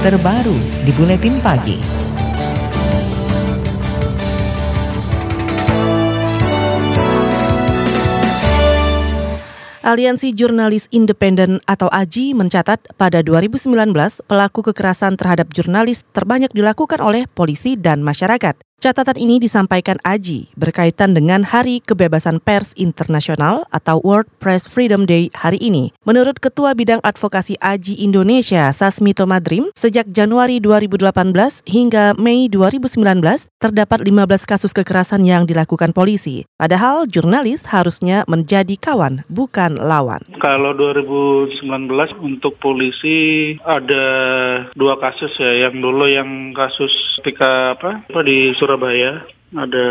terbaru di Buletin Pagi. Aliansi Jurnalis Independen atau AJI mencatat pada 2019 pelaku kekerasan terhadap jurnalis terbanyak dilakukan oleh polisi dan masyarakat. Catatan ini disampaikan Aji berkaitan dengan Hari Kebebasan Pers Internasional atau World Press Freedom Day hari ini. Menurut Ketua Bidang Advokasi Aji Indonesia, Sasmito Madrim, sejak Januari 2018 hingga Mei 2019 terdapat 15 kasus kekerasan yang dilakukan polisi. Padahal jurnalis harusnya menjadi kawan, bukan lawan. Kalau 2019 untuk polisi ada dua kasus ya, yang dulu yang kasus ketika apa, apa di Surabaya. Ada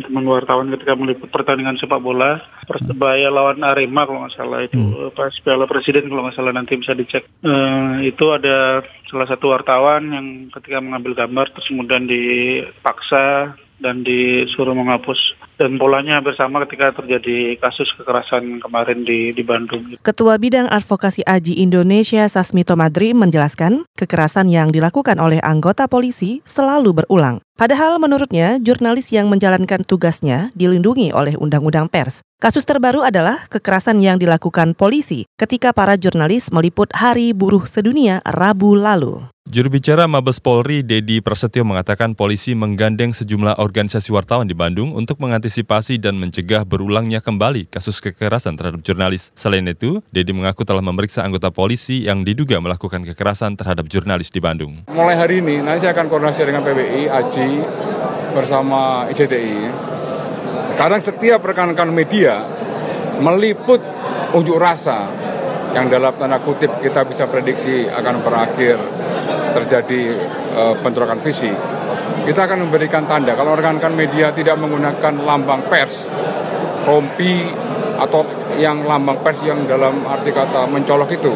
teman wartawan ketika meliput pertandingan sepak bola. Persebaya lawan Arema kalau nggak salah. Itu hmm. pas Piala Presiden kalau nggak salah nanti bisa dicek. Uh, itu ada salah satu wartawan yang ketika mengambil gambar terus kemudian dipaksa dan disuruh menghapus dan polanya hampir ketika terjadi kasus kekerasan kemarin di, di Bandung. Ketua Bidang Advokasi Aji Indonesia Sasmito Madri menjelaskan kekerasan yang dilakukan oleh anggota polisi selalu berulang. Padahal menurutnya jurnalis yang menjalankan tugasnya dilindungi oleh Undang-Undang Pers. Kasus terbaru adalah kekerasan yang dilakukan polisi ketika para jurnalis meliput Hari Buruh Sedunia Rabu lalu. Juru bicara Mabes Polri, Dedi Prasetyo mengatakan polisi menggandeng sejumlah organisasi wartawan di Bandung untuk mengantisipasi dan mencegah berulangnya kembali kasus kekerasan terhadap jurnalis. Selain itu, Dedi mengaku telah memeriksa anggota polisi yang diduga melakukan kekerasan terhadap jurnalis di Bandung. Mulai hari ini, nanti saya akan koordinasi dengan PBI, AJI, bersama ICTI. Sekarang setiap rekan-rekan media meliput unjuk rasa yang dalam tanda kutip kita bisa prediksi akan berakhir terjadi uh, bentrokan fisik, kita akan memberikan tanda. Kalau rekan-rekan media tidak menggunakan lambang pers, rompi atau yang lambang pers yang dalam arti kata mencolok itu.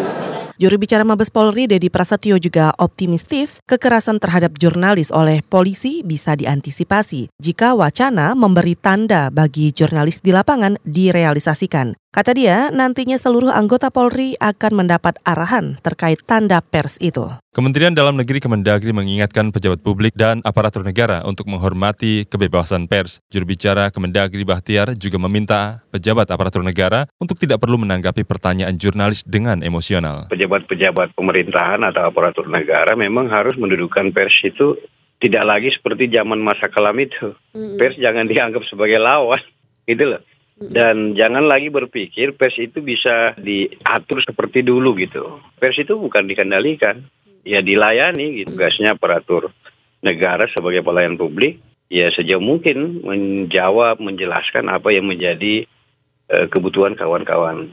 Juru bicara Mabes Polri Dedi Prasetyo juga optimistis kekerasan terhadap jurnalis oleh polisi bisa diantisipasi jika wacana memberi tanda bagi jurnalis di lapangan direalisasikan. Kata dia, nantinya seluruh anggota Polri akan mendapat arahan terkait tanda pers itu. Kementerian Dalam Negeri Kemendagri mengingatkan pejabat publik dan aparatur negara untuk menghormati kebebasan pers. Juru bicara Kemendagri Bahtiar juga meminta pejabat aparatur negara untuk tidak perlu menanggapi pertanyaan jurnalis dengan emosional. Pejabat-pejabat pemerintahan atau aparatur negara memang harus mendudukan pers itu tidak lagi seperti zaman masa kelam itu. Pers jangan dianggap sebagai lawan. Gitu loh dan jangan lagi berpikir pers itu bisa diatur seperti dulu gitu. Pers itu bukan dikendalikan, ya dilayani gitu. Tugasnya aparatur negara sebagai pelayan publik ya sejauh mungkin menjawab, menjelaskan apa yang menjadi uh, kebutuhan kawan-kawan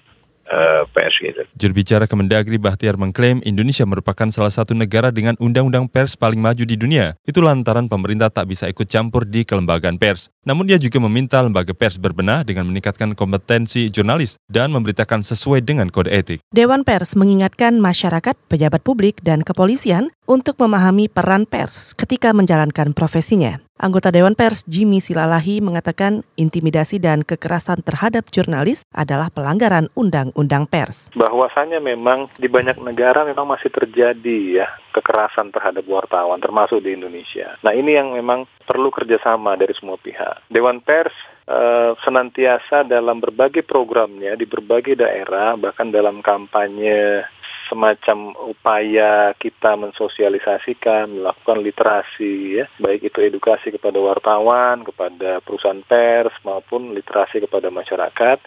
uh, pers gitu. Juru bicara Kemendagri Bahtiar mengklaim Indonesia merupakan salah satu negara dengan undang-undang pers paling maju di dunia. Itu lantaran pemerintah tak bisa ikut campur di kelembagaan pers. Namun dia juga meminta lembaga pers berbenah dengan meningkatkan kompetensi jurnalis dan memberitakan sesuai dengan kode etik. Dewan Pers mengingatkan masyarakat, pejabat publik, dan kepolisian untuk memahami peran pers ketika menjalankan profesinya. Anggota Dewan Pers Jimmy Silalahi mengatakan intimidasi dan kekerasan terhadap jurnalis adalah pelanggaran undang-undang pers. Bahwasanya memang di banyak negara memang masih terjadi ya kekerasan terhadap wartawan termasuk di Indonesia. Nah ini yang memang perlu kerjasama dari semua pihak. Dewan Pers uh, senantiasa dalam berbagai programnya di berbagai daerah bahkan dalam kampanye semacam upaya kita mensosialisasikan, melakukan literasi ya, baik itu edukasi kepada wartawan, kepada perusahaan pers maupun literasi kepada masyarakat.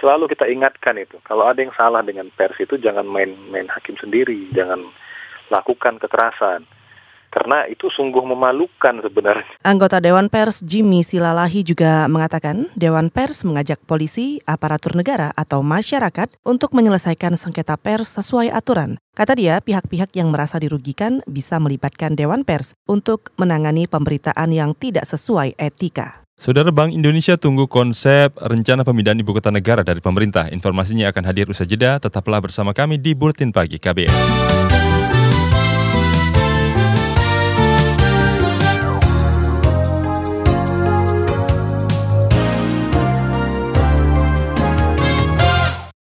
Selalu kita ingatkan itu, kalau ada yang salah dengan pers itu jangan main-main hakim sendiri, jangan lakukan kekerasan karena itu sungguh memalukan sebenarnya. Anggota Dewan Pers Jimmy Silalahi juga mengatakan Dewan Pers mengajak polisi, aparatur negara atau masyarakat untuk menyelesaikan sengketa pers sesuai aturan. Kata dia, pihak-pihak yang merasa dirugikan bisa melibatkan Dewan Pers untuk menangani pemberitaan yang tidak sesuai etika. Saudara Bank Indonesia tunggu konsep rencana pemindahan ibu kota negara dari pemerintah. Informasinya akan hadir usai jeda. Tetaplah bersama kami di Bulletin Pagi KBR.